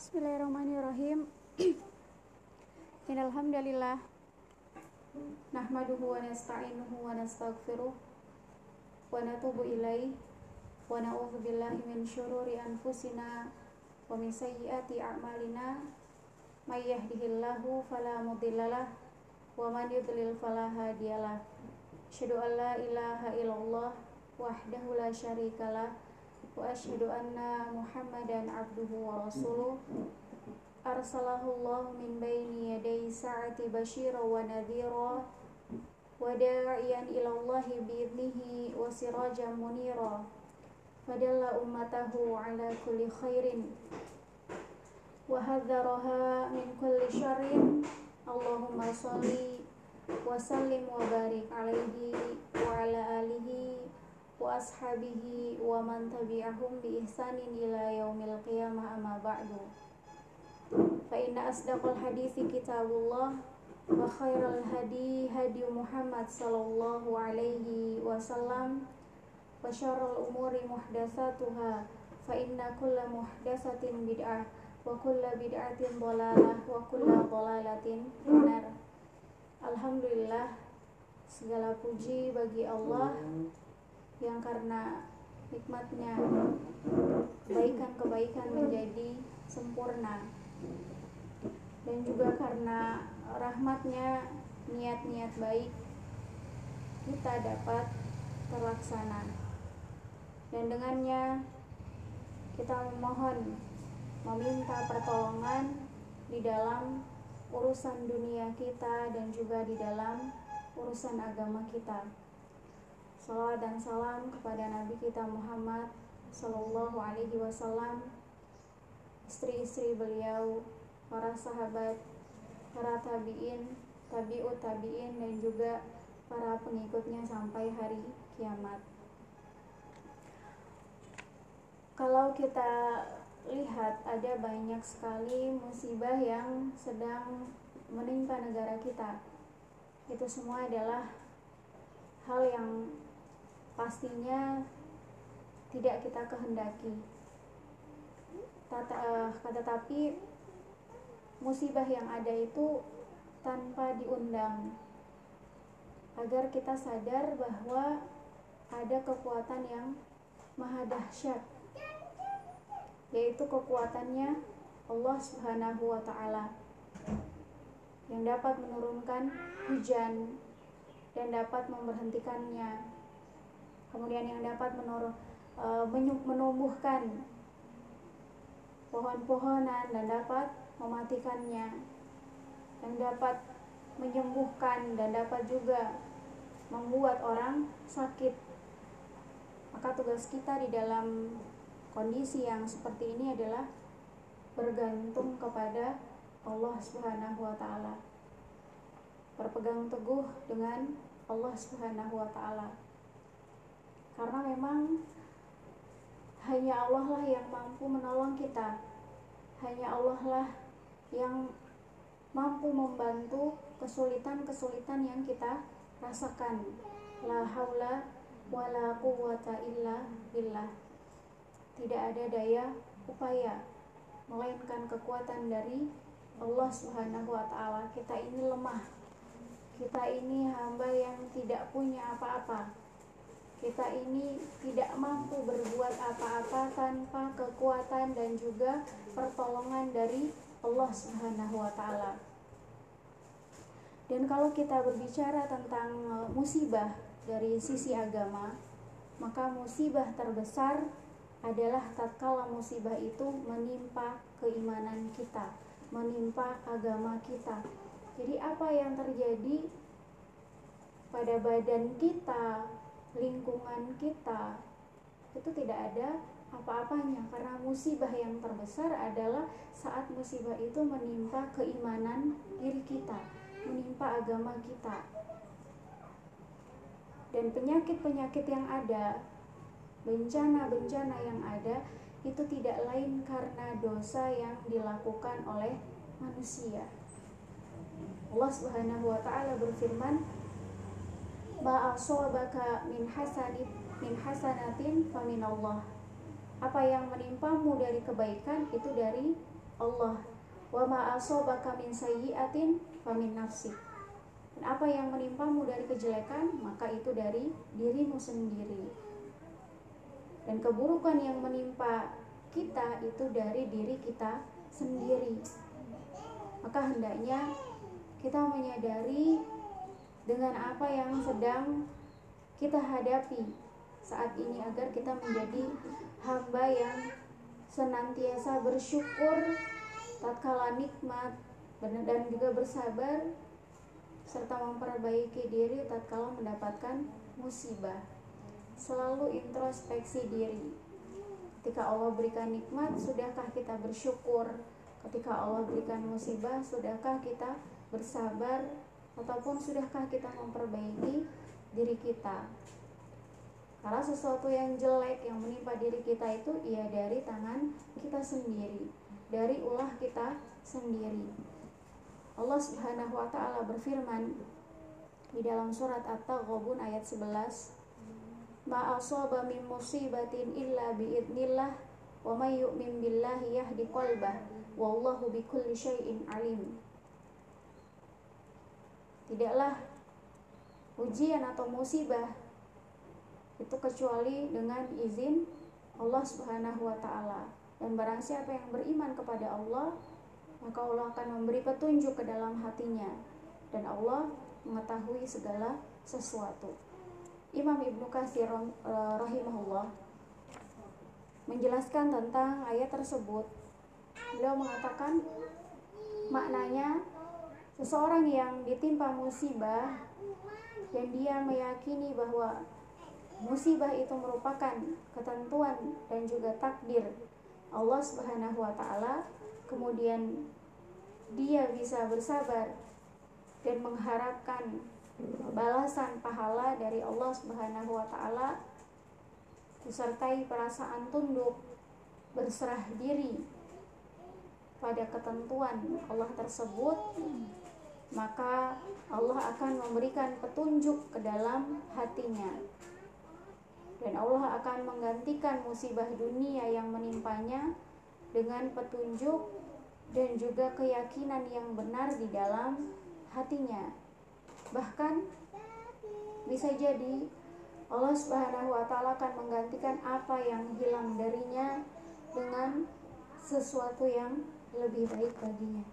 Bismillahirrahmanirrahim. Innalhamdalillah nahmaduhu wa nasta'inuhu wa nastaghfiruh wa natubu ilaih wa na'udzu billahi min syururi anfusina wa min sayyiati a'malina may yahdihillahu fala mudhillalah wa man yudlil fala hadiyalah. An la ilaha illallah wahdahu la syarikalah asyhadu anna Muhammadan abduhu wa rasuluh. Arsalahu Allah min baini yaday sa'ati basyira wa nadhira wa da'iyan ila Allah bi'idnihi wa sirajan munira. Fadalla ummatahu ala kulli khairin. Wa hadzaraha min kulli syarrin. Allahumma salli wa ashabihi wa man tabi'ahum bi ihsanin ila yaumil qiyamah amma ba'du. Fa inna asdaqal hadithi kitabullah wa khairal hadi hadi Muhammad sallallahu alaihi wasallam wa syarrul umuri muhdatsatuha. Fa inna kulla muhdatsatin bid'ah wa kulla bid'atin dhalalah wa kulla dhalalatin finnar. Alhamdulillah segala puji bagi Allah yang karena nikmatnya kebaikan-kebaikan menjadi sempurna dan juga karena rahmatnya niat-niat baik kita dapat terlaksana dan dengannya kita memohon meminta pertolongan di dalam urusan dunia kita dan juga di dalam urusan agama kita. Salawat dan salam kepada Nabi kita Muhammad Sallallahu Alaihi Wasallam, istri-istri beliau, para sahabat, para tabiin, tabiut tabiin dan juga para pengikutnya sampai hari kiamat. Kalau kita lihat ada banyak sekali musibah yang sedang menimpa negara kita. Itu semua adalah hal yang pastinya tidak kita kehendaki. Tata, uh, tetapi musibah yang ada itu tanpa diundang agar kita sadar bahwa ada kekuatan yang maha dahsyat yaitu kekuatannya Allah Subhanahu wa taala yang dapat menurunkan hujan dan dapat memberhentikannya kemudian yang dapat menurun e, menumbuhkan pohon-pohonan dan dapat mematikannya. Yang dapat menyembuhkan dan dapat juga membuat orang sakit. Maka tugas kita di dalam kondisi yang seperti ini adalah bergantung kepada Allah Subhanahu wa taala. Berpegang teguh dengan Allah Subhanahu wa taala karena memang hanya Allah lah yang mampu menolong kita. Hanya Allah lah yang mampu membantu kesulitan-kesulitan yang kita rasakan. La haula wala quwata illa billah. Tidak ada daya upaya melainkan kekuatan dari Allah Subhanahu wa taala. Kita ini lemah. Kita ini hamba yang tidak punya apa-apa kita ini tidak mampu berbuat apa-apa tanpa kekuatan dan juga pertolongan dari Allah Subhanahu wa taala. Dan kalau kita berbicara tentang e, musibah dari sisi agama, maka musibah terbesar adalah tatkala musibah itu menimpa keimanan kita, menimpa agama kita. Jadi apa yang terjadi pada badan kita, lingkungan kita itu tidak ada apa-apanya karena musibah yang terbesar adalah saat musibah itu menimpa keimanan diri kita, menimpa agama kita. Dan penyakit-penyakit yang ada, bencana-bencana yang ada itu tidak lain karena dosa yang dilakukan oleh manusia. Allah Subhanahu wa taala berfirman, ma min hasanit min hasanatin Allah. Apa yang menimpamu dari kebaikan itu dari Allah. Wa ma min sayyi'atin famin nafsik dan apa yang menimpamu dari kejelekan maka itu dari dirimu sendiri. Dan keburukan yang menimpa kita itu dari diri kita sendiri. Maka hendaknya kita menyadari dengan apa yang sedang kita hadapi saat ini agar kita menjadi hamba yang senantiasa bersyukur tatkala nikmat dan juga bersabar serta memperbaiki diri tatkala mendapatkan musibah. Selalu introspeksi diri. Ketika Allah berikan nikmat, sudahkah kita bersyukur? Ketika Allah berikan musibah, sudahkah kita bersabar ataupun sudahkah kita memperbaiki diri kita? Karena sesuatu yang jelek yang menimpa diri kita itu ia dari tangan kita sendiri dari ulah kita sendiri. Allah Subhanahu wa taala berfirman di dalam surat At-Taghabun ayat 11, "Ma asaba min musibatin illa biidnillah wa may yu'min billahi yahdi qalbah wallahu bikulli syai'in alim." Tidaklah ujian atau musibah itu kecuali dengan izin Allah Subhanahu wa taala dan barang siapa yang beriman kepada Allah, maka Allah akan memberi petunjuk ke dalam hatinya. Dan Allah mengetahui segala sesuatu. Imam Ibnu Katsir eh, rahimahullah menjelaskan tentang ayat tersebut. Beliau mengatakan maknanya seseorang yang ditimpa musibah dan dia meyakini bahwa musibah itu merupakan ketentuan dan juga takdir Allah Subhanahu wa taala, kemudian dia bisa bersabar dan mengharapkan balasan pahala dari Allah Subhanahu wa taala disertai perasaan tunduk berserah diri pada ketentuan Allah tersebut maka Allah akan memberikan petunjuk ke dalam hatinya dan Allah akan menggantikan musibah dunia yang menimpanya dengan petunjuk dan juga keyakinan yang benar di dalam hatinya. Bahkan bisa jadi Allah Subhanahu wa taala akan menggantikan apa yang hilang darinya dengan sesuatu yang lebih baik baginya.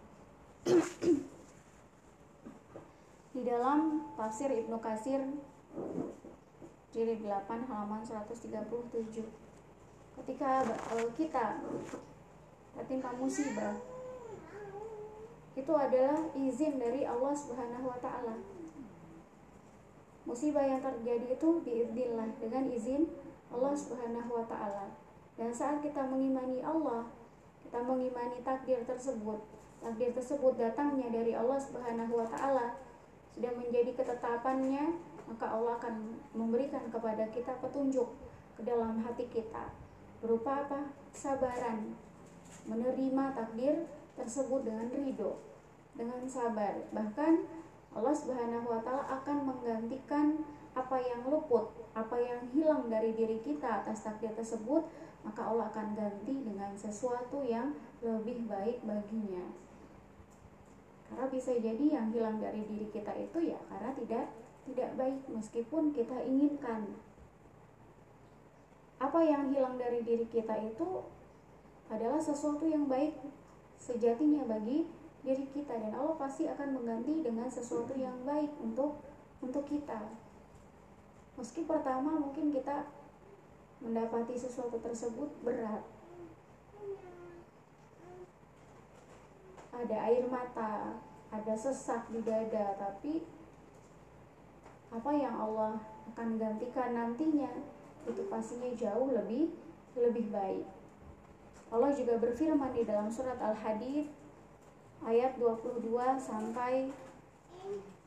Di dalam tafsir Ibnu Kasir jilid 8 halaman 137 ketika uh, kita tertimpa musibah itu adalah izin dari Allah Subhanahu wa taala. Musibah yang terjadi itu biiznillah dengan izin Allah Subhanahu wa taala. Dan saat kita mengimani Allah, kita mengimani takdir tersebut. Takdir tersebut datangnya dari Allah Subhanahu wa taala sudah menjadi ketetapannya maka Allah akan memberikan kepada kita petunjuk ke dalam hati kita berupa apa? Sabaran, menerima takdir tersebut dengan ridho, dengan sabar. Bahkan Allah Subhanahu wa taala akan menggantikan apa yang luput, apa yang hilang dari diri kita atas takdir tersebut, maka Allah akan ganti dengan sesuatu yang lebih baik baginya. Karena bisa jadi yang hilang dari diri kita itu ya karena tidak tidak baik meskipun kita inginkan. Apa yang hilang dari diri kita itu adalah sesuatu yang baik sejatinya bagi diri kita dan Allah pasti akan mengganti dengan sesuatu yang baik untuk untuk kita. Meski pertama mungkin kita mendapati sesuatu tersebut berat. Ada air mata, ada sesak di dada, tapi apa yang Allah akan gantikan nantinya itu pastinya jauh lebih lebih baik. Allah juga berfirman di dalam surat Al-Hadid ayat 22 sampai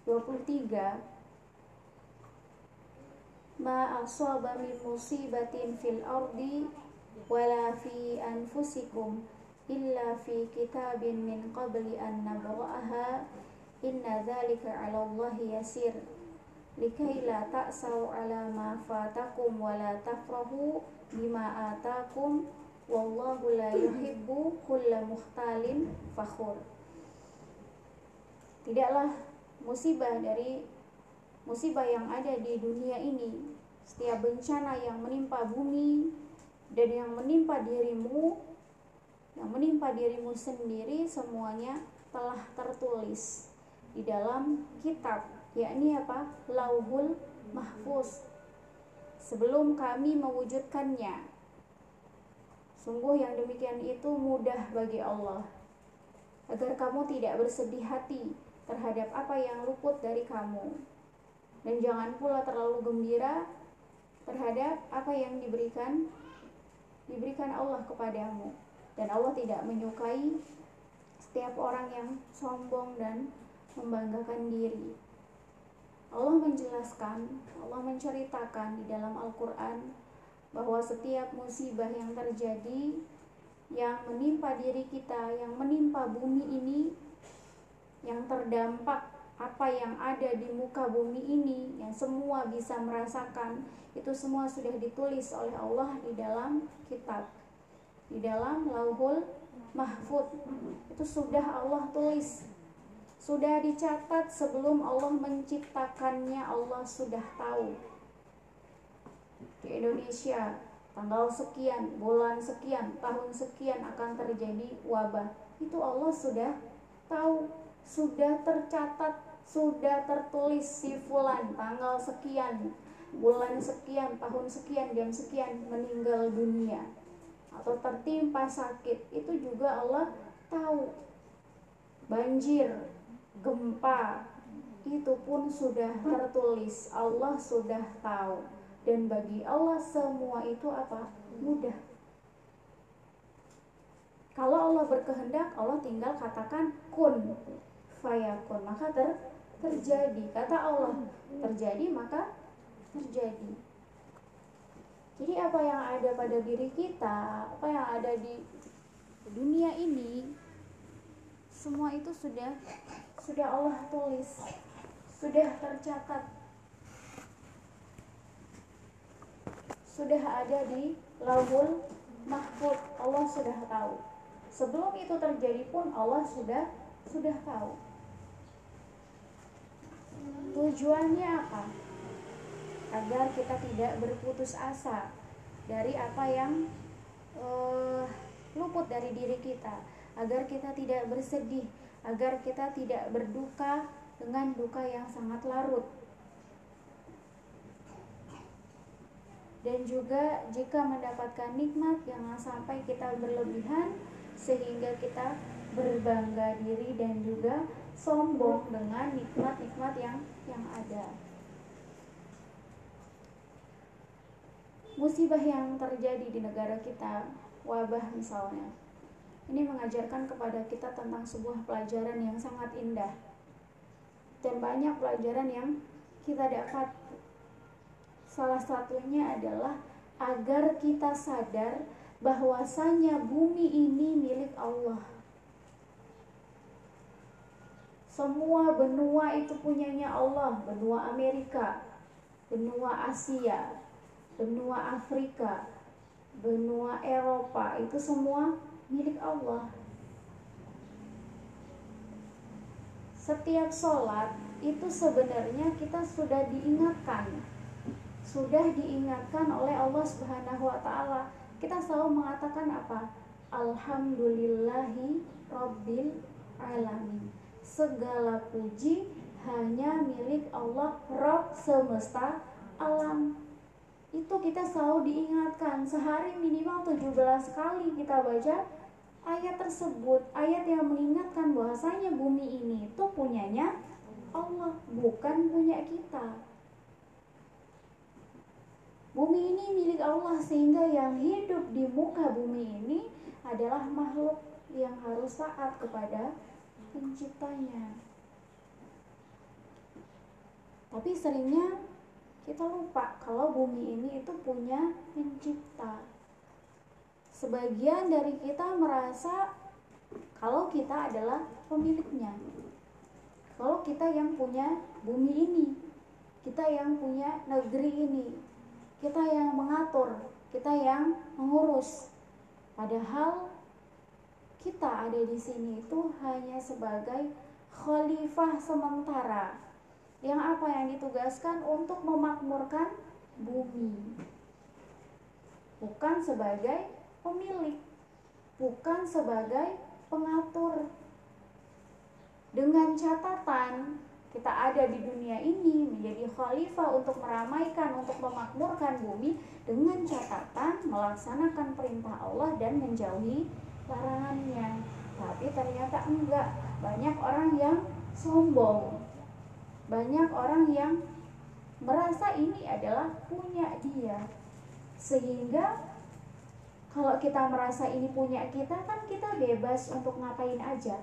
23 Ma asaba min musibatin fil ardi wala fi anfusikum illa fi kitabin min qabli an nabra'aha inna dhalika 'ala Allah yasir. Likai la ta'sau ala ma fatakum wa la tafrahu bima atakum wallahu la yuhibbu kulla muhtalin fakhur. Tidaklah musibah dari musibah yang ada di dunia ini setiap bencana yang menimpa bumi dan yang menimpa dirimu yang menimpa dirimu sendiri semuanya telah tertulis di dalam kitab yakni apa? Lauhul mahfuz. Sebelum kami mewujudkannya. Sungguh yang demikian itu mudah bagi Allah. Agar kamu tidak bersedih hati terhadap apa yang luput dari kamu. Dan jangan pula terlalu gembira terhadap apa yang diberikan diberikan Allah kepadamu dan Allah tidak menyukai setiap orang yang sombong dan membanggakan diri. Allah menjelaskan, Allah menceritakan di dalam Al-Qur'an bahwa setiap musibah yang terjadi yang menimpa diri kita, yang menimpa bumi ini, yang terdampak apa yang ada di muka bumi ini, yang semua bisa merasakan, itu semua sudah ditulis oleh Allah di dalam kitab, di dalam lauhul mahfud. Itu sudah Allah tulis, sudah dicatat sebelum Allah menciptakannya, Allah sudah tahu. Di Indonesia tanggal sekian, bulan sekian, tahun sekian akan terjadi wabah. Itu Allah sudah tahu, sudah tercatat, sudah tertulis si fulan tanggal sekian, bulan sekian, tahun sekian, jam sekian meninggal dunia atau tertimpa sakit. Itu juga Allah tahu. Banjir, gempa, itu pun sudah tertulis. Allah sudah tahu dan bagi Allah semua itu apa mudah kalau Allah berkehendak Allah tinggal katakan kun fayakun maka ter terjadi kata Allah terjadi maka terjadi jadi apa yang ada pada diri kita apa yang ada di dunia ini semua itu sudah sudah Allah tulis sudah tercatat. Sudah ada di lauhul mahfud Allah sudah tahu. Sebelum itu terjadi pun Allah sudah sudah tahu. Tujuannya apa agar kita tidak berputus asa dari apa yang uh, luput dari diri kita agar kita tidak bersedih agar kita tidak berduka dengan duka yang sangat larut dan juga jika mendapatkan nikmat jangan sampai kita berlebihan sehingga kita berbangga diri dan juga sombong dengan nikmat-nikmat yang yang ada. Musibah yang terjadi di negara kita, wabah misalnya, ini mengajarkan kepada kita tentang sebuah pelajaran yang sangat indah dan banyak pelajaran yang kita dapat Salah satunya adalah agar kita sadar bahwasanya bumi ini milik Allah. Semua benua itu punyanya Allah, benua Amerika, benua Asia, benua Afrika, benua Eropa, itu semua milik Allah. Setiap sholat itu sebenarnya kita sudah diingatkan sudah diingatkan oleh Allah Subhanahu wa taala. Kita selalu mengatakan apa? Alhamdulillahi rabbil alamin. Segala puji hanya milik Allah Rob semesta alam. Itu kita selalu diingatkan sehari minimal 17 kali kita baca ayat tersebut, ayat yang mengingatkan bahwasanya bumi ini itu punyanya Allah, bukan punya kita. Bumi ini milik Allah sehingga yang hidup di muka bumi ini adalah makhluk yang harus taat kepada penciptanya. Tapi seringnya kita lupa kalau bumi ini itu punya pencipta. Sebagian dari kita merasa kalau kita adalah pemiliknya. Kalau kita yang punya bumi ini, kita yang punya negeri ini, kita yang mengatur, kita yang mengurus. Padahal kita ada di sini itu hanya sebagai khalifah sementara yang apa yang ditugaskan untuk memakmurkan bumi bukan sebagai pemilik bukan sebagai pengatur dengan catatan kita ada di dunia ini menjadi khalifah untuk meramaikan, untuk memakmurkan bumi dengan catatan melaksanakan perintah Allah dan menjauhi larangannya. Tapi ternyata enggak, banyak orang yang sombong. Banyak orang yang merasa ini adalah punya dia. Sehingga kalau kita merasa ini punya kita kan kita bebas untuk ngapain aja.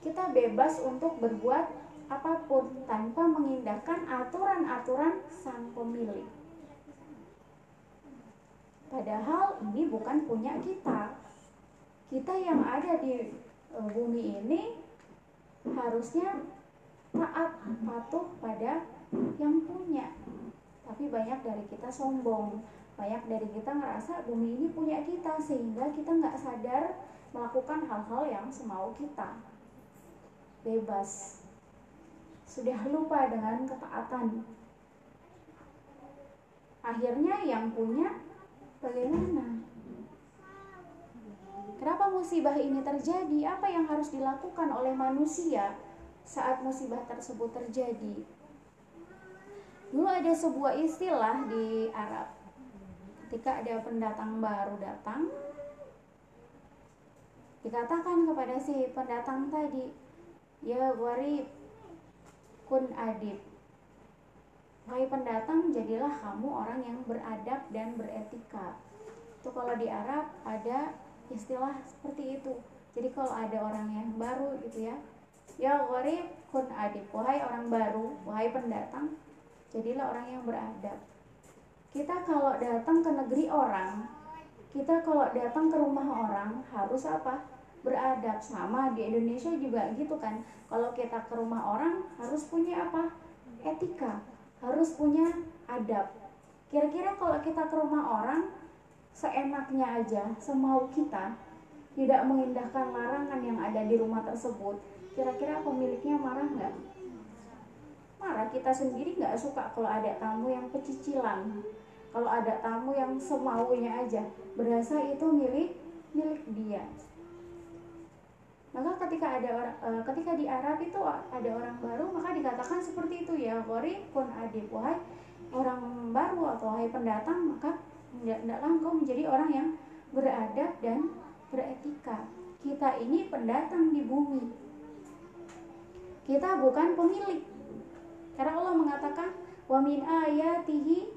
Kita bebas untuk berbuat apa pun tanpa mengindahkan aturan-aturan sang pemilik. Padahal ini bukan punya kita. Kita yang ada di uh, bumi ini harusnya taat patuh pada yang punya. Tapi banyak dari kita sombong, banyak dari kita ngerasa bumi ini punya kita sehingga kita nggak sadar melakukan hal-hal yang semau kita. Bebas. Sudah lupa dengan ketaatan. Akhirnya yang punya Bagaimana? Kenapa musibah ini terjadi? Apa yang harus dilakukan oleh manusia saat musibah tersebut terjadi? Dulu ada sebuah istilah di Arab. Ketika ada pendatang baru datang, dikatakan kepada si pendatang tadi, "Ya warib, kun adib." Wahai pendatang, jadilah kamu orang yang beradab dan beretika. Itu kalau di Arab ada istilah seperti itu. Jadi kalau ada orang yang baru gitu ya, ya gharib kun adib. Wahai orang baru, wahai pendatang, jadilah orang yang beradab. Kita kalau datang ke negeri orang, kita kalau datang ke rumah orang harus apa? Beradab sama di Indonesia juga gitu kan. Kalau kita ke rumah orang harus punya apa? Etika harus punya adab. Kira-kira kalau kita ke rumah orang, seenaknya aja, semau kita, tidak mengindahkan larangan yang ada di rumah tersebut, kira-kira pemiliknya marah nggak? Marah, kita sendiri nggak suka kalau ada tamu yang pecicilan. Kalau ada tamu yang semaunya aja, berasa itu milik milik dia. Maka ketika ada orang, uh, ketika di Arab itu ada orang baru, maka dikatakan seperti itu ya, kori kun adib wahai orang baru atau wahai pendatang, maka hendaklah engkau menjadi orang yang beradab dan beretika. Kita ini pendatang di bumi. Kita bukan pemilik. Karena Allah mengatakan wa min ayatihi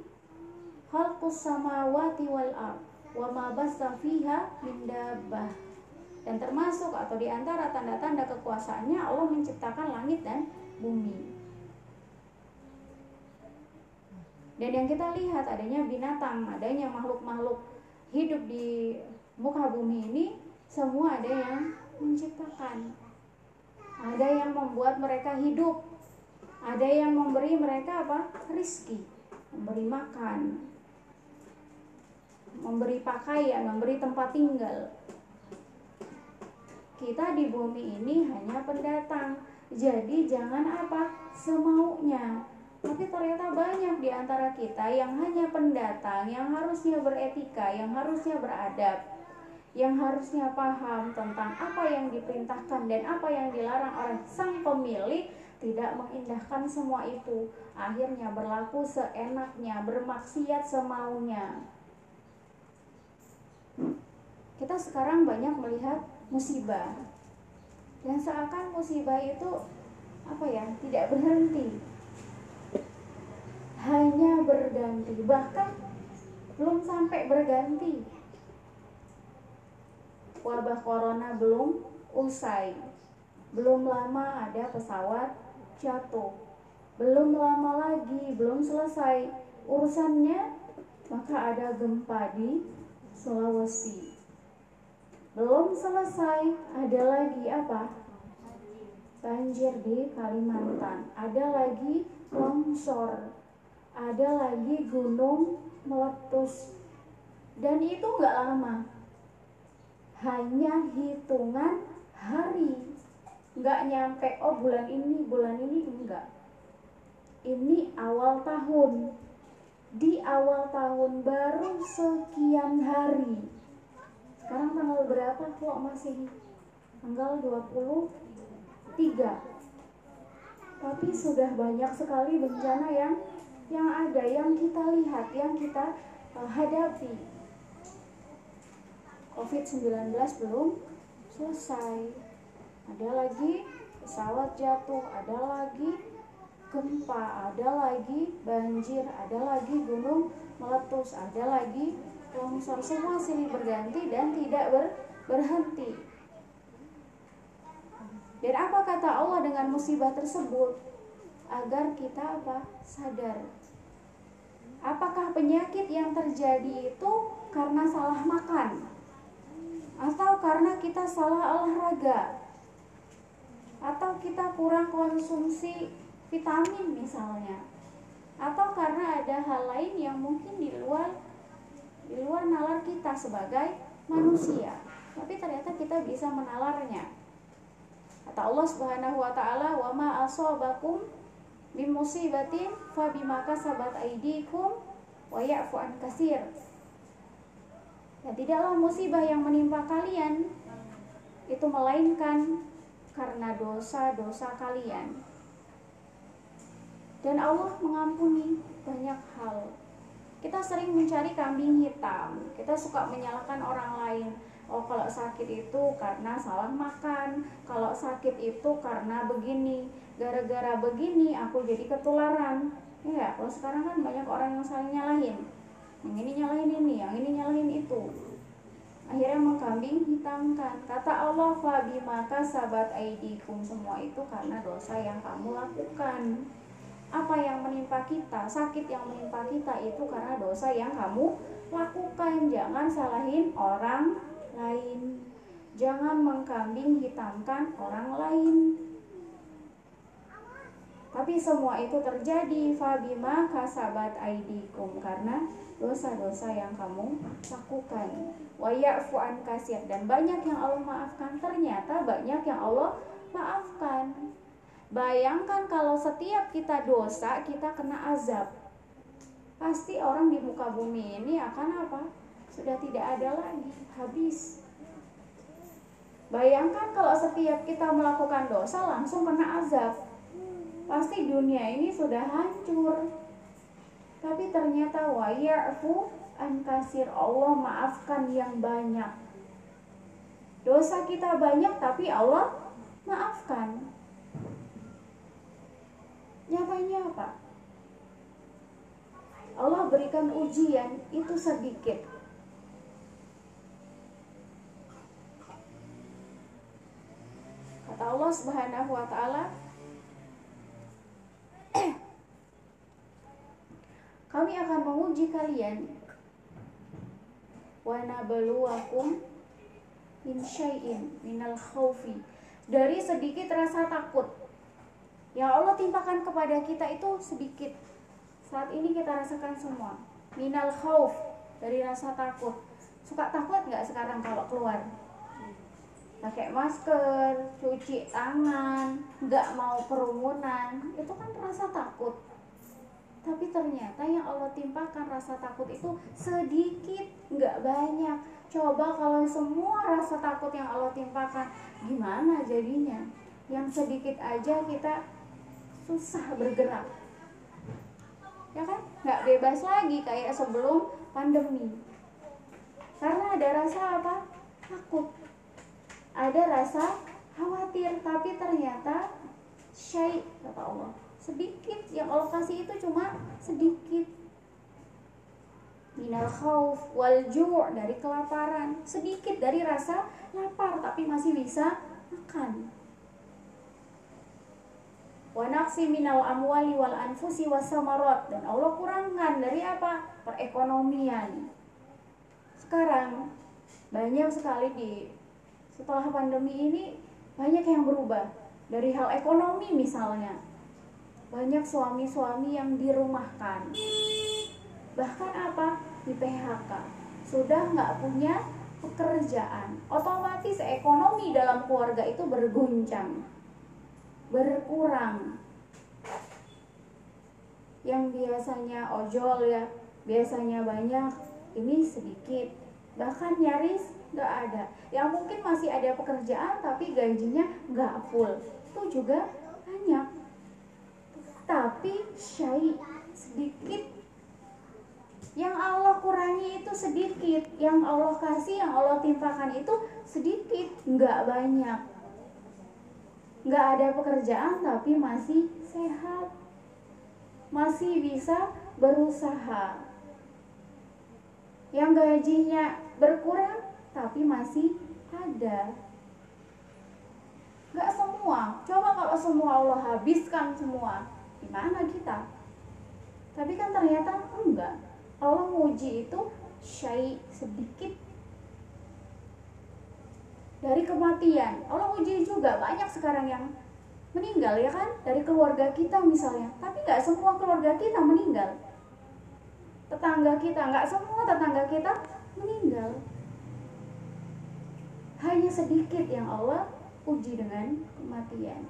khalqus samawati wal ard wa ma bassa fiha min dabbah dan termasuk atau di antara tanda-tanda kekuasaannya Allah menciptakan langit dan bumi. Dan yang kita lihat adanya binatang, adanya makhluk-makhluk hidup di muka bumi ini semua ada yang menciptakan. Ada yang membuat mereka hidup. Ada yang memberi mereka apa? Rizki, memberi makan, memberi pakaian, memberi tempat tinggal kita di bumi ini hanya pendatang. Jadi jangan apa? Semaunya. Tapi ternyata banyak di antara kita yang hanya pendatang, yang harusnya beretika, yang harusnya beradab, yang harusnya paham tentang apa yang diperintahkan dan apa yang dilarang oleh sang pemilik, tidak mengindahkan semua itu. Akhirnya berlaku seenaknya, bermaksiat semaunya. Kita sekarang banyak melihat musibah. Dan seakan musibah itu apa ya? Tidak berhenti. Hanya berganti. Bahkan belum sampai berganti wabah corona belum usai. Belum lama ada pesawat jatuh. Belum lama lagi belum selesai. Urusannya maka ada gempa di Sulawesi. Belum selesai, ada lagi apa? Banjir di Kalimantan, ada lagi longsor, ada lagi gunung meletus. dan itu nggak lama hanya hitungan hari. Nggak nyampe oh bulan ini bulan ini enggak. Ini awal tahun. Di awal tahun baru sekian hari. Sekarang tanggal berapa kok masih tanggal 23 tapi sudah banyak sekali bencana yang yang ada yang kita lihat yang kita uh, hadapi COVID-19 belum selesai ada lagi pesawat jatuh ada lagi gempa ada lagi banjir ada lagi gunung meletus ada lagi longsor semua silih berganti dan tidak ber, berhenti dan apa kata Allah dengan musibah tersebut? Agar kita apa? Sadar. Apakah penyakit yang terjadi itu karena salah makan? Atau karena kita salah olahraga? Atau kita kurang konsumsi vitamin misalnya? Atau karena ada hal lain yang mungkin di luar di luar nalar kita sebagai manusia. Tapi ternyata kita bisa menalarnya. Kata Allah Subhanahu wa taala, "Wa ma asabakum min musibatin fa bima kasabat aydikum wa ya'fu an katsir." Ya tidaklah musibah yang menimpa kalian itu melainkan karena dosa-dosa kalian. Dan Allah mengampuni banyak hal. Kita sering mencari kambing hitam. Kita suka menyalahkan orang lain oh kalau sakit itu karena salah makan kalau sakit itu karena begini gara-gara begini aku jadi ketularan ya kalau sekarang kan banyak orang yang saling nyalahin yang ini nyalahin ini yang ini nyalahin itu. Akhirnya mengkambing hitamkan kata Allah fabi maka sahabat aidikum semua itu karena dosa yang kamu lakukan. Apa yang menimpa kita? Sakit yang menimpa kita itu karena dosa yang kamu lakukan. Jangan salahin orang lain. Jangan mengkambing hitamkan orang lain. Tapi semua itu terjadi. Fabima kasabat aidikum karena dosa-dosa yang kamu lakukan. Wa ya'fu an kasir dan banyak yang Allah maafkan. Ternyata banyak yang Allah maafkan. Bayangkan kalau setiap kita dosa kita kena azab. Pasti orang di muka bumi ini akan apa? sudah tidak ada lagi, habis. Bayangkan kalau setiap kita melakukan dosa langsung kena azab. Pasti dunia ini sudah hancur. Tapi ternyata wa'ya'fu an kasir Allah maafkan yang banyak. Dosa kita banyak tapi Allah maafkan. Nyatanya apa? Allah berikan ujian itu sedikit Kata Allah Subhanahu wa taala Kami akan menguji kalian. Wa nabluwakum min syai'in minal khaufi dari sedikit rasa takut. Yang Allah timpakan kepada kita itu sedikit. Saat ini kita rasakan semua. Minal khauf dari rasa takut. Suka takut nggak sekarang kalau keluar? Pakai masker, cuci tangan, nggak mau kerumunan, itu kan rasa takut. Tapi ternyata yang Allah timpakan rasa takut itu sedikit, nggak banyak. Coba kalau semua rasa takut yang Allah timpakan, gimana jadinya? Yang sedikit aja kita susah bergerak. Ya kan? Nggak bebas lagi kayak sebelum pandemi. Karena ada rasa apa? Takut ada rasa khawatir tapi ternyata syai kata Allah sedikit yang Allah kasih itu cuma sedikit. Minal khauf wal ju' dari kelaparan. Sedikit dari rasa lapar tapi masih bisa makan. Wa naqsi minal amwali wal anfusi was samarat. Dan Allah kurangkan dari apa? Perekonomian. Sekarang banyak sekali di setelah pandemi ini banyak yang berubah. Dari hal ekonomi misalnya banyak suami-suami yang dirumahkan. Bahkan apa? Di PHK sudah nggak punya pekerjaan. Otomatis ekonomi dalam keluarga itu berguncang. Berkurang. Yang biasanya ojol ya biasanya banyak ini sedikit. Bahkan nyaris nggak ada. Yang mungkin masih ada pekerjaan tapi gajinya nggak full. Itu juga banyak tapi syai sedikit yang Allah kurangi itu sedikit yang Allah kasih yang Allah timpakan itu sedikit nggak banyak nggak ada pekerjaan tapi masih sehat masih bisa berusaha. Yang gajinya berkurang tapi masih ada. Gak semua. Coba kalau semua Allah habiskan semua, gimana kita? Tapi kan ternyata enggak. Allah muji itu syai sedikit dari kematian. Allah uji juga banyak sekarang yang meninggal ya kan dari keluarga kita misalnya tapi nggak semua keluarga kita meninggal tetangga kita nggak semua tetangga kita meninggal hanya sedikit yang Allah uji dengan kematian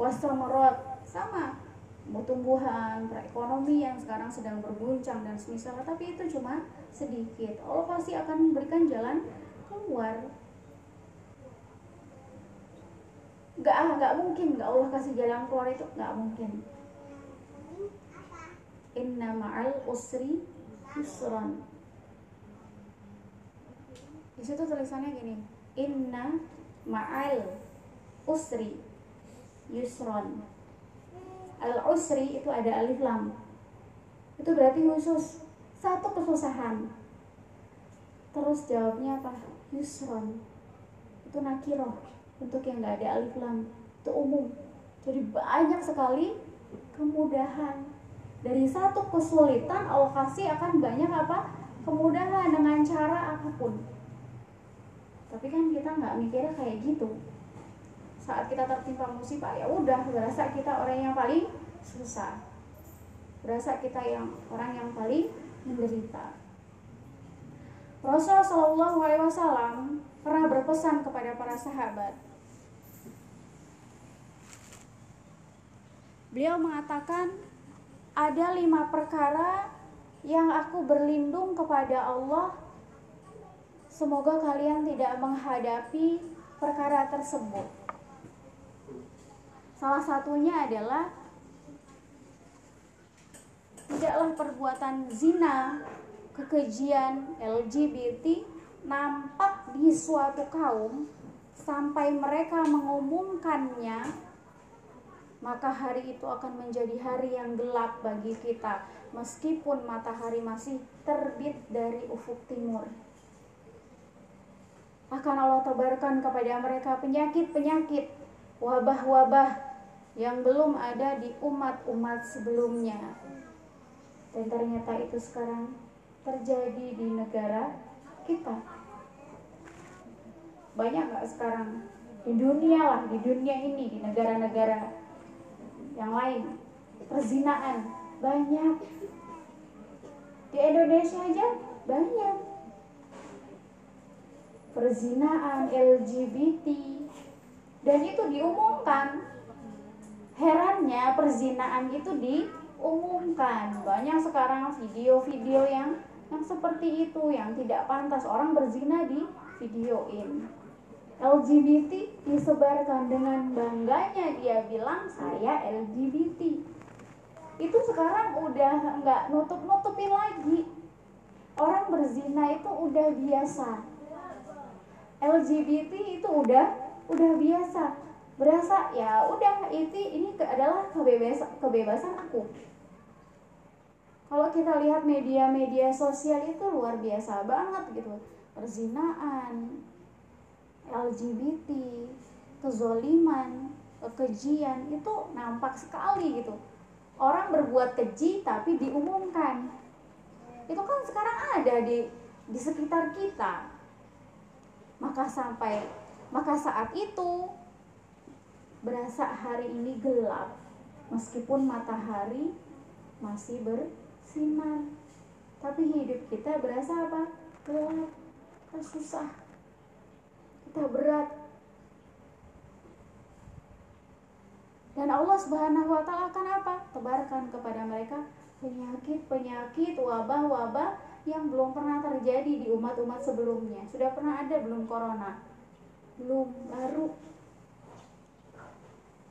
wasamarot sama. Tumbuhan perekonomian sekarang sedang berguncang dan semisal tapi itu cuma sedikit. Allah pasti akan memberikan jalan keluar. Nggak ah nggak mungkin. Nggak Allah kasih jalan keluar itu nggak mungkin. Inna ma'al usri yusron di situ tulisannya gini. Inna ma'al usri yusron. Al usri itu ada alif lam. Itu berarti khusus. Satu kesusahan. Terus jawabnya apa? Yusron. Itu nakiroh. Untuk yang nggak ada alif lam. Itu umum. Jadi banyak sekali kemudahan. Dari satu kesulitan Allah kasih akan banyak apa? Kemudahan dengan cara apa pun. Tapi kan kita nggak mikirnya kayak gitu saat kita tertimpa musibah ya udah berasa kita orang yang paling susah berasa kita yang orang yang paling menderita Rasulullah Shallallahu Alaihi Wasallam pernah berpesan kepada para sahabat Beliau mengatakan ada lima perkara yang aku berlindung kepada Allah. Semoga kalian tidak menghadapi perkara tersebut. Salah satunya adalah tidaklah perbuatan zina, kekejian LGBT nampak di suatu kaum sampai mereka mengumumkannya maka hari itu akan menjadi hari yang gelap bagi kita meskipun matahari masih terbit dari ufuk timur. Akan Allah tebarkan kepada mereka penyakit-penyakit wabah-wabah yang belum ada di umat-umat sebelumnya. Dan ternyata itu sekarang terjadi di negara kita. Banyak nggak sekarang? Di dunia lah di dunia ini di negara-negara yang lain. Perzinaan banyak. Di Indonesia aja banyak. Perzinaan LGBT dan itu diumumkan herannya perzinaan itu diumumkan. Banyak sekarang video-video yang yang seperti itu yang tidak pantas orang berzina di videoin LGBT disebarkan dengan bangganya dia bilang saya LGBT itu sekarang udah nggak nutup-nutupin lagi. Orang berzina itu udah biasa. LGBT itu udah udah biasa berasa ya udah itu ini adalah kebebasan kebebasan aku kalau kita lihat media-media sosial itu luar biasa banget gitu perzinaan LGBT, kezoliman, kejian itu nampak sekali gitu. Orang berbuat keji tapi diumumkan. Itu kan sekarang ada di di sekitar kita. Maka sampai maka saat itu berasa hari ini gelap meskipun matahari masih bersinar. tapi hidup kita berasa apa? Gelap kita susah kita berat. Dan Allah Subhanahu wa taala akan apa? Tebarkan kepada mereka penyakit-penyakit wabah-wabah yang belum pernah terjadi di umat-umat sebelumnya. Sudah pernah ada belum corona? Belum baru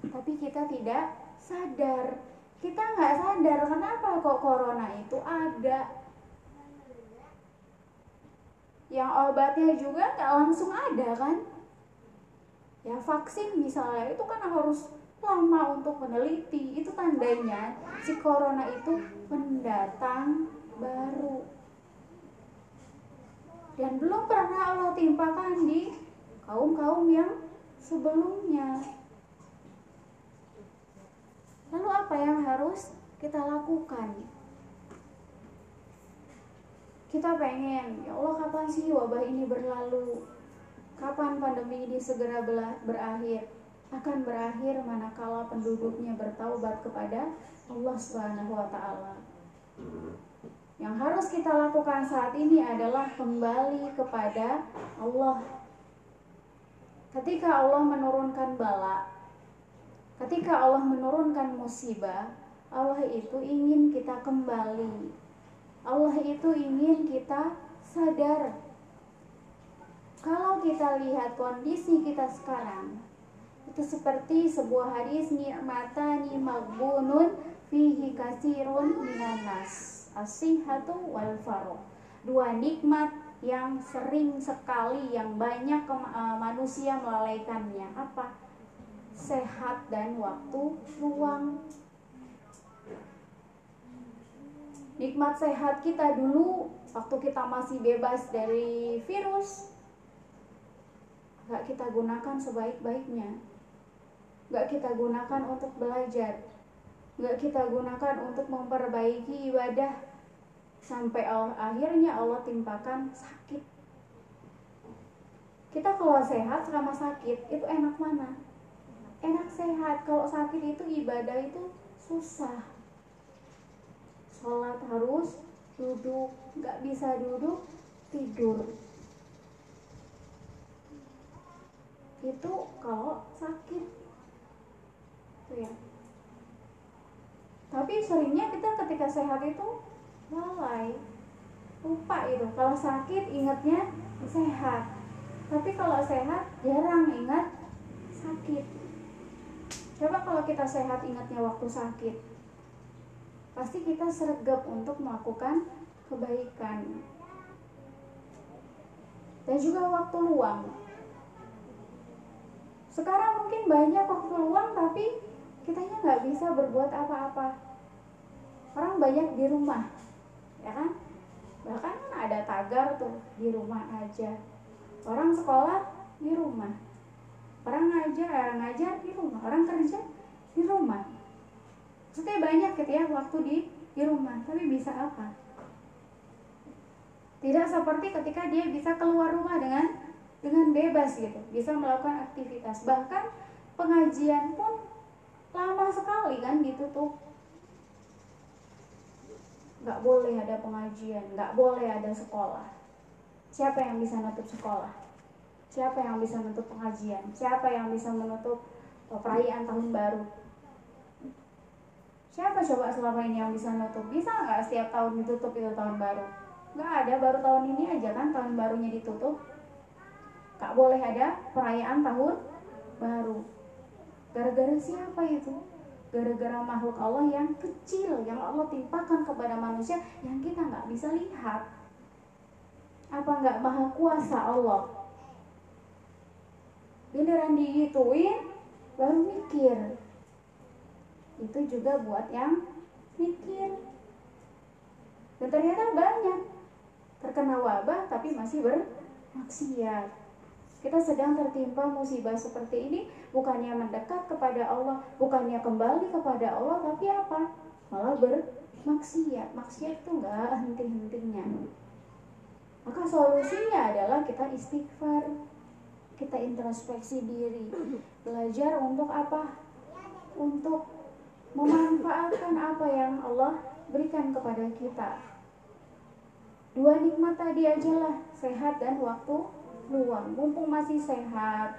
tapi kita tidak sadar. Kita nggak sadar kenapa kok corona itu ada? Yang obatnya juga nggak langsung ada kan? Ya vaksin misalnya itu kan harus lama untuk meneliti. Itu tandanya si corona itu pendatang baru. Dan belum pernah Allah timpakan di kaum-kaum yang sebelumnya lalu apa yang harus kita lakukan kita pengen ya Allah kapan sih wabah ini berlalu kapan pandemi ini segera berakhir akan berakhir manakala penduduknya bertaubat kepada Allah Subhanahu wa taala. Yang harus kita lakukan saat ini adalah kembali kepada Allah. Ketika Allah menurunkan bala, ketika Allah menurunkan musibah, Allah itu ingin kita kembali. Allah itu ingin kita sadar. Kalau kita lihat kondisi kita sekarang, itu seperti sebuah hadis ni'matani maghbunun fihi kasirun minanas asihatu wal faro dua nikmat yang sering sekali yang banyak uh, manusia melalaikannya apa sehat dan waktu luang. Nikmat sehat kita dulu waktu kita masih bebas dari virus. Gak kita gunakan sebaik-baiknya. Nggak kita gunakan untuk belajar. Nggak kita gunakan untuk memperbaiki ibadah. Sampai akhirnya Allah timpakan sakit. Kita kalau sehat selama sakit itu enak mana enak sehat. Kalau sakit itu ibadah itu susah. Sholat harus duduk nggak bisa duduk tidur. Itu kalau sakit. Gitu ya. Tapi seringnya kita ketika sehat itu lalai lupa itu kalau sakit ingatnya sehat. Tapi kalau sehat jarang ingat sakit coba kalau kita sehat ingatnya waktu sakit pasti kita sergap untuk melakukan kebaikan. Dan juga waktu luang. Sekarang mungkin banyak waktu luang tapi kitanya nggak bisa berbuat apa-apa. Orang banyak di rumah ya kan? Bahkan kan ada tagar tuh di rumah aja. Orang sekolah di rumah orang ngajar ngajar di rumah. Orang kerja di rumah. Maksudnya banyak gitu ya waktu di di rumah. Tapi bisa apa? Tidak seperti ketika dia bisa keluar rumah dengan dengan bebas gitu. Bisa melakukan aktivitas. Bahkan pengajian pun lama sekali kan ditutup nggak boleh ada pengajian nggak boleh ada sekolah. Siapa yang bisa menutup sekolah siapa yang bisa menutup pengajian siapa yang bisa menutup oh, perayaan tahun baru siapa coba selama ini yang bisa menutup bisa nggak setiap tahun ditutup itu tahun baru nggak ada baru tahun ini aja kan tahun barunya ditutup nggak boleh ada perayaan tahun baru Gara-gara siapa itu? Gara-gara makhluk Allah yang kecil yang Allah timpakan kepada manusia yang kita nggak bisa lihat. Apa nggak maha kuasa Allah? Giliran digituin baru mikir. Itu juga buat yang mikir. Dan ternyata banyak terkena wabah tapi masih bermaksiat kita sedang tertimpa musibah seperti ini bukannya mendekat kepada Allah, bukannya kembali kepada Allah, tapi apa? Malah bermaksiat. Maksiat itu enggak henti-hentinya. Maka solusinya adalah kita istighfar, kita introspeksi diri, belajar untuk apa? Untuk memanfaatkan apa yang Allah berikan kepada kita. dua nikmat tadi aja lah sehat dan waktu luang mumpung masih sehat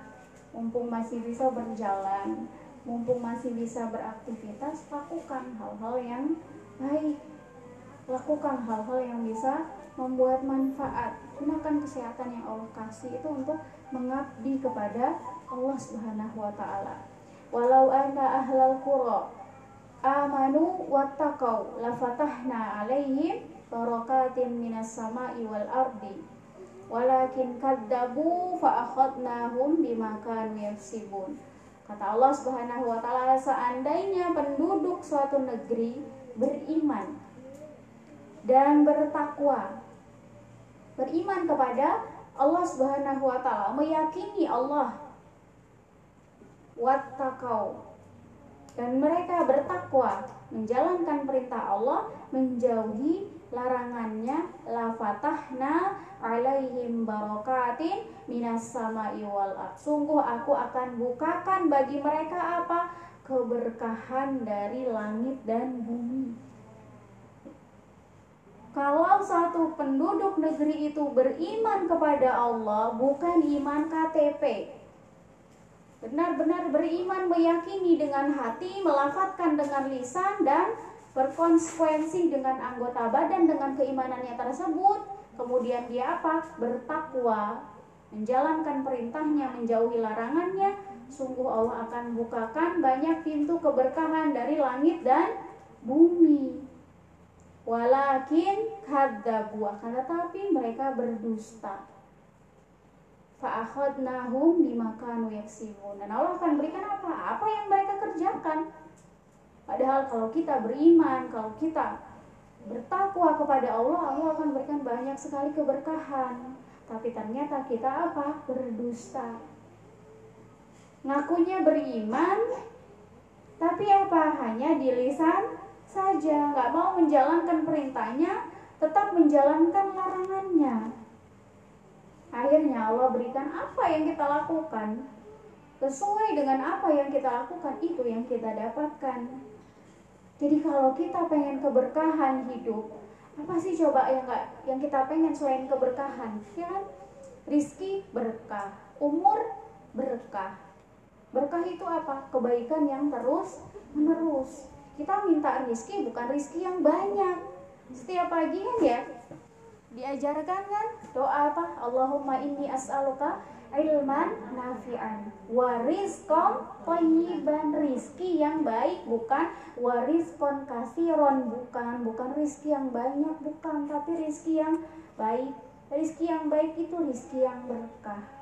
mumpung masih bisa berjalan mumpung masih bisa beraktivitas lakukan hal-hal yang baik lakukan hal-hal yang bisa membuat manfaat gunakan kesehatan yang Allah kasih itu untuk mengabdi kepada Allah Subhanahu wa taala. Walau anna ahlal qura amanu wattaqau lafatahna alaihim barakatin minas sama'i wal ardi. Walakin kadzabu fa akhadnahum bima kanu yaksibun. Kata Allah Subhanahu wa taala seandainya penduduk suatu negeri beriman dan bertakwa beriman kepada Allah Subhanahu wa taala meyakini Allah wattaqau dan mereka bertakwa menjalankan perintah Allah menjauhi larangannya la fatahna alaihim barakatin minas sama'i wal. Sungguh aku akan bukakan bagi mereka apa? keberkahan dari langit dan bumi. Kalau satu penduduk negeri itu beriman kepada Allah, bukan iman KTP. Benar-benar beriman meyakini dengan hati, melafatkan dengan lisan dan berkonsekuensi dengan anggota badan dengan keimanannya tersebut. Kemudian dia apa? Bertakwa. Menjalankan perintahnya menjauhi larangannya. Sungguh Allah akan bukakan banyak pintu keberkahan dari langit dan bumi walakin kadzabu akan tetapi mereka berdusta fa'akhadnahum bimakanu yaksibun dan Allah akan berikan apa apa yang mereka kerjakan Padahal kalau kita beriman, kalau kita bertakwa kepada Allah, Allah akan berikan banyak sekali keberkahan. Tapi ternyata kita apa? Berdusta. Ngakunya beriman, tapi apa? Hanya di lisan saja. Nggak mau menjalankan perintahnya, tetap menjalankan larangannya. Akhirnya Allah berikan apa yang kita lakukan. Sesuai dengan apa yang kita lakukan, itu yang kita dapatkan. Jadi kalau kita pengen keberkahan hidup, apa sih coba yang gak, yang kita pengen selain keberkahan? Ya kan? Rizki berkah, umur berkah. Berkah itu apa? Kebaikan yang terus menerus. Kita minta rizki bukan rizki yang banyak. Setiap pagi kan ya diajarkan kan? Doa apa? Allahumma inni as'aluka ilman nafi'an. Warizkom toyiban rizki yang baik bukan? Wariskon kasiron bukan. Bukan rizki yang banyak bukan. Tapi rizki yang baik. Rizki yang baik itu rizki yang berkah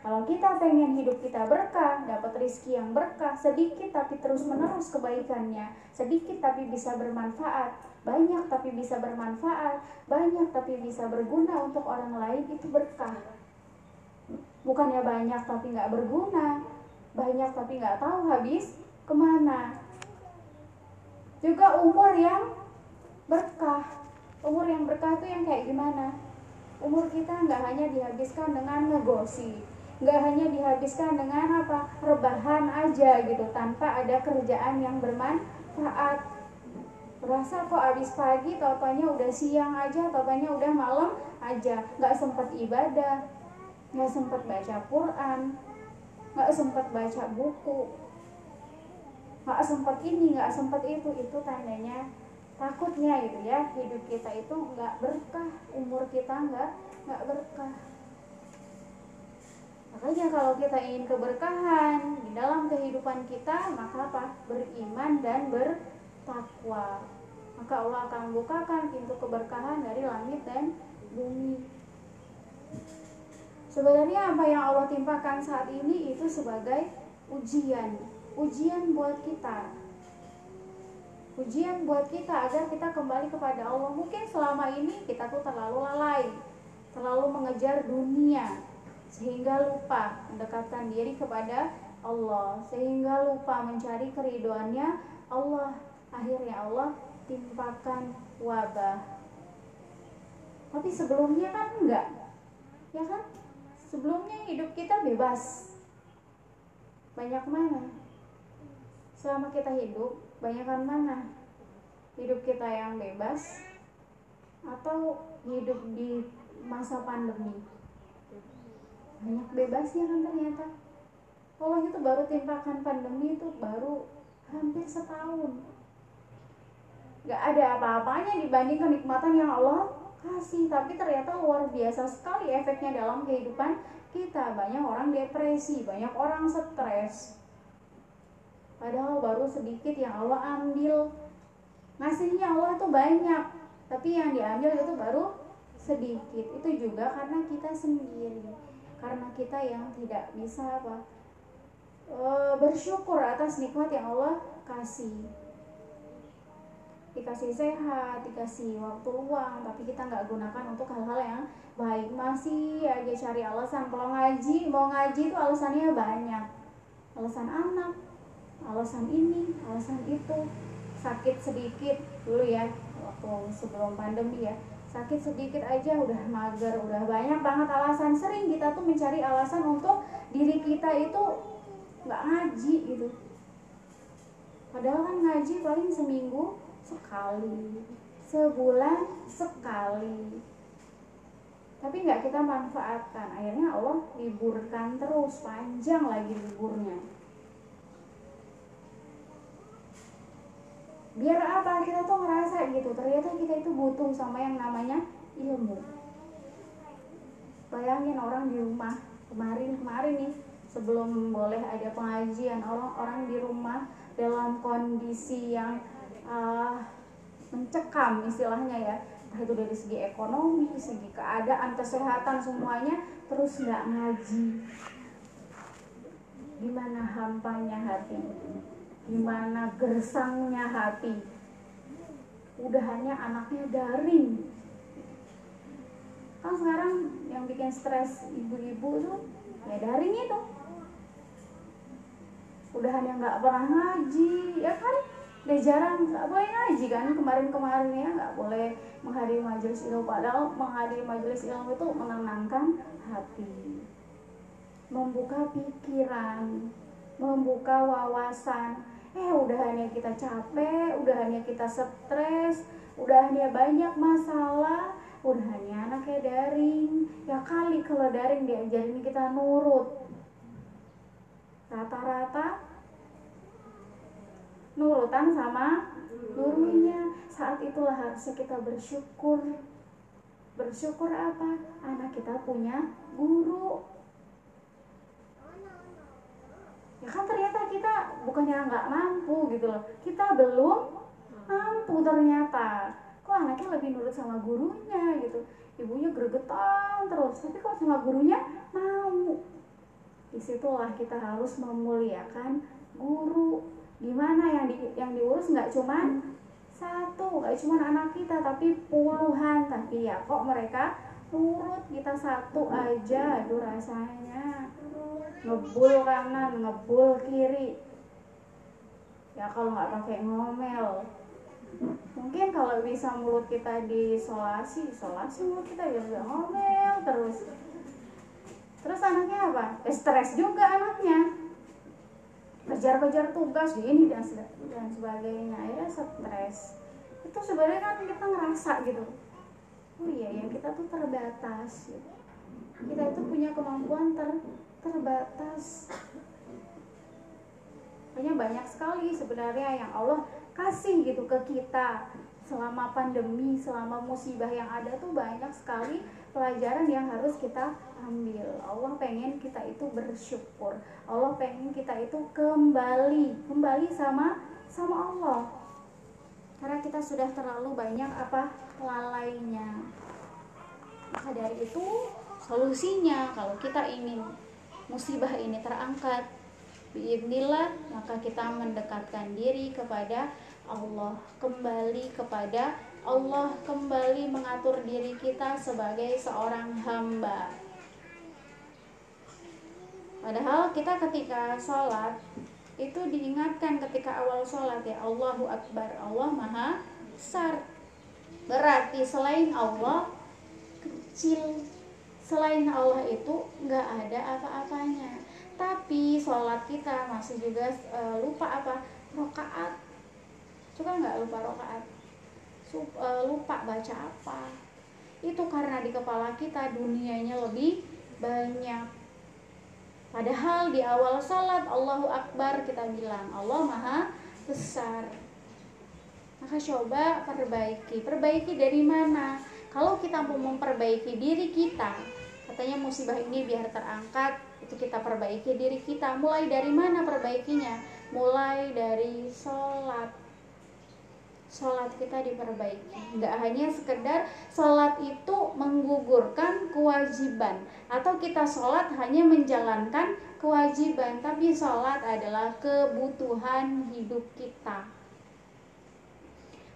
kalau kita pengen hidup kita berkah, dapat rizki yang berkah, sedikit tapi terus menerus kebaikannya, sedikit tapi bisa bermanfaat, banyak tapi bisa bermanfaat, banyak tapi bisa berguna untuk orang lain, itu berkah. Bukannya banyak tapi nggak berguna banyak tapi nggak tahu habis ke mana. Juga umur yang berkah. Umur yang berkah itu yang kayak gimana? Umur kita nggak hanya dihabiskan dengan negosi nggak hanya dihabiskan dengan apa rebahan aja gitu tanpa ada kerjaan yang bermanfaat. Berasa kok habis pagi totalnya udah siang aja totalnya udah malam aja. Nggak sempat ibadah nggak sempat baca Quran nggak sempat baca buku nggak sempat ini nggak sempat itu. Itu tandanya takutnya gitu ya hidup kita itu nggak berkah umur kita nggak nggak berkah makanya kalau kita ingin keberkahan di dalam kehidupan kita maka apa? Beriman dan bertakwa. Maka Allah akan membukakan pintu keberkahan dari langit dan bumi. Sebenarnya apa yang Allah timpakan saat ini itu sebagai ujian, ujian buat kita. Ujian buat kita agar kita kembali kepada Allah. Mungkin selama ini kita tuh terlalu lalai, terlalu mengejar dunia sehingga lupa mendekatkan diri kepada Allah, sehingga lupa mencari keriduannya Allah. Akhirnya Allah timpakan wabah. Tapi sebelumnya kan enggak. Ya kan? Sebelumnya hidup kita bebas. Banyak mana? Selama kita hidup, banyakkan mana? Hidup kita yang bebas atau hidup di masa pandemi banyak bebasnya kan ternyata. Allah itu baru timpakan pandemi itu baru hampir setahun. Gak ada apa-apanya dibanding kenikmatan yang Allah kasih. Tapi ternyata luar biasa sekali efeknya dalam kehidupan kita. Banyak orang depresi banyak orang stres. Padahal baru sedikit yang Allah ambil. Ngasihnya Allah itu banyak tapi yang diambil itu baru sedikit. Itu juga karena kita sendiri karena kita yang tidak bisa apa e, bersyukur atas nikmat yang Allah kasih dikasih sehat, dikasih waktu luang, tapi kita nggak gunakan untuk hal-hal yang baik. Masih aja cari alasan. Kalau ngaji, mau ngaji itu alasannya banyak. Alasan anak, alasan ini, alasan itu. Sakit sedikit dulu ya, waktu sebelum pandemi ya sakit sedikit aja udah mager udah banyak banget alasan. Sering kita tuh mencari alasan untuk diri kita itu nggak ngaji gitu. Padahal kan ngaji paling seminggu sekali sebulan sekali. Tapi nggak kita manfaatkan. Akhirnya Allah liburkan terus panjang lagi liburnya biar apa? Kita tuh ngerasa gitu. Ternyata kita itu butuh sama yang namanya ilmu. Bayangin orang di rumah. Kemarin kemarin nih sebelum boleh ada pengajian orang-orang di rumah dalam kondisi yang uh, mencekam istilahnya ya. Entah itu dari segi ekonomi segi keadaan kesehatan semuanya terus nggak ngaji. Gimana hampanya hati gimana gersangnya hati. Udah hanya anaknya daring kan sekarang yang bikin stres ibu-ibu tuh ya daring itu. Udah hanya nggak pernah ngaji ya kan? Udah jarang nggak boleh ngaji kan? Kemarin-kemarin ya nggak boleh menghadiri majelis ilmu. Padahal menghadiri majelis ilmu itu menenangkan hati. Membuka pikiran membuka wawasan eh udah hanya kita capek udah hanya kita stres udah hanya banyak masalah. Udah hanya anaknya daring. Ya kali kalau daring diajarin kita nurut. Rata-rata nurutan sama gurunya. Saat itulah harusnya kita bersyukur. Bersyukur apa? Anak kita punya guru ya kan ternyata kita bukannya nggak mampu gitu loh. Kita belum mampu ternyata. Kok anaknya lebih nurut sama gurunya gitu. Ibunya gregetan terus. Tapi kok sama gurunya mau. Di situlah kita harus memuliakan guru. Gimana yang di, yang diurus nggak cuma satu nggak cuma anak kita tapi puluhan. Tapi ya kok mereka nurut kita satu aja aduh rasanya ngebul kanan ngebul kiri. Ya kalau nggak pakai ngomel. Mungkin kalau bisa mulut kita diisolasi isolasi mulut kita ya udah ngomel terus. Terus anaknya apa? Eh, stres juga anaknya. Kejar-kejar tugas ini dan, dan sebagainya. Ya stres. Itu sebenarnya kan kita ngerasa gitu. Oh iya yang kita tuh terbatas gitu. kita itu punya kemampuan ter terbatas hanya banyak sekali sebenarnya yang Allah kasih gitu ke kita selama pandemi, selama musibah yang ada tuh banyak sekali pelajaran yang harus kita ambil. Allah pengen kita itu bersyukur. Allah pengen kita itu kembali, kembali sama sama Allah. Karena kita sudah terlalu banyak apa lalainya. Maka dari itu solusinya kalau kita ingin musibah ini terangkat. Biidnillah maka kita mendekatkan diri kepada Allah. Kembali kepada Allah kembali mengatur diri kita sebagai seorang hamba. Padahal kita ketika sholat itu diingatkan ketika awal sholat ya Allahu Akbar Allah Maha Besar. Berarti selain Allah kecil selain Allah itu nggak ada apa-apanya. Tapi sholat kita masih juga e, lupa apa? Rokaat. Suka nggak lupa rokaat? Uh, lupa baca apa? Itu karena di kepala kita dunianya lebih banyak. Padahal di awal sholat Allahu Akbar kita bilang Allah maha besar. Maka coba perbaiki. Perbaiki dari mana? Kalau kita mau memperbaiki diri kita katanya musibah ini biar terangkat itu kita perbaiki diri kita. Mulai dari mana perbaikinya? Mulai dari sholat. Sholat kita diperbaiki. Nggak hanya sekedar sholat itu menggugurkan kewajiban atau kita sholat hanya menjalankan kewajiban tapi sholat adalah kebutuhan hidup kita.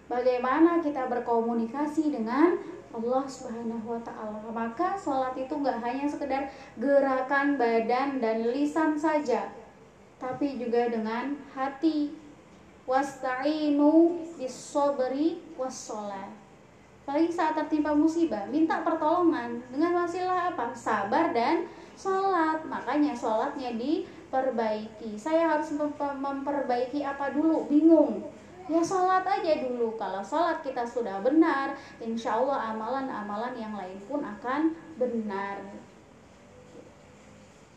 Bagaimana kita berkomunikasi dengan Allah Subhanahu wa taala. Maka sholat itu nggak hanya sekedar gerakan badan dan lisan saja, tapi juga dengan hati, wasta'inu bisobri wassalah paling saat tertimpa musibah minta pertolongan. Dengan wasilah apa? Sabar dan sholat makanya sholatnya diperbaiki. Saya harus memperbaiki apa dulu? Bingung ya sholat aja dulu. Kalau sholat kita sudah benar insya Allah amalan-amalan yang lain pun akan benar.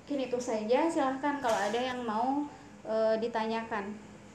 Mungkin itu saja. Silahkan kalau ada yang mau e, ditanyakan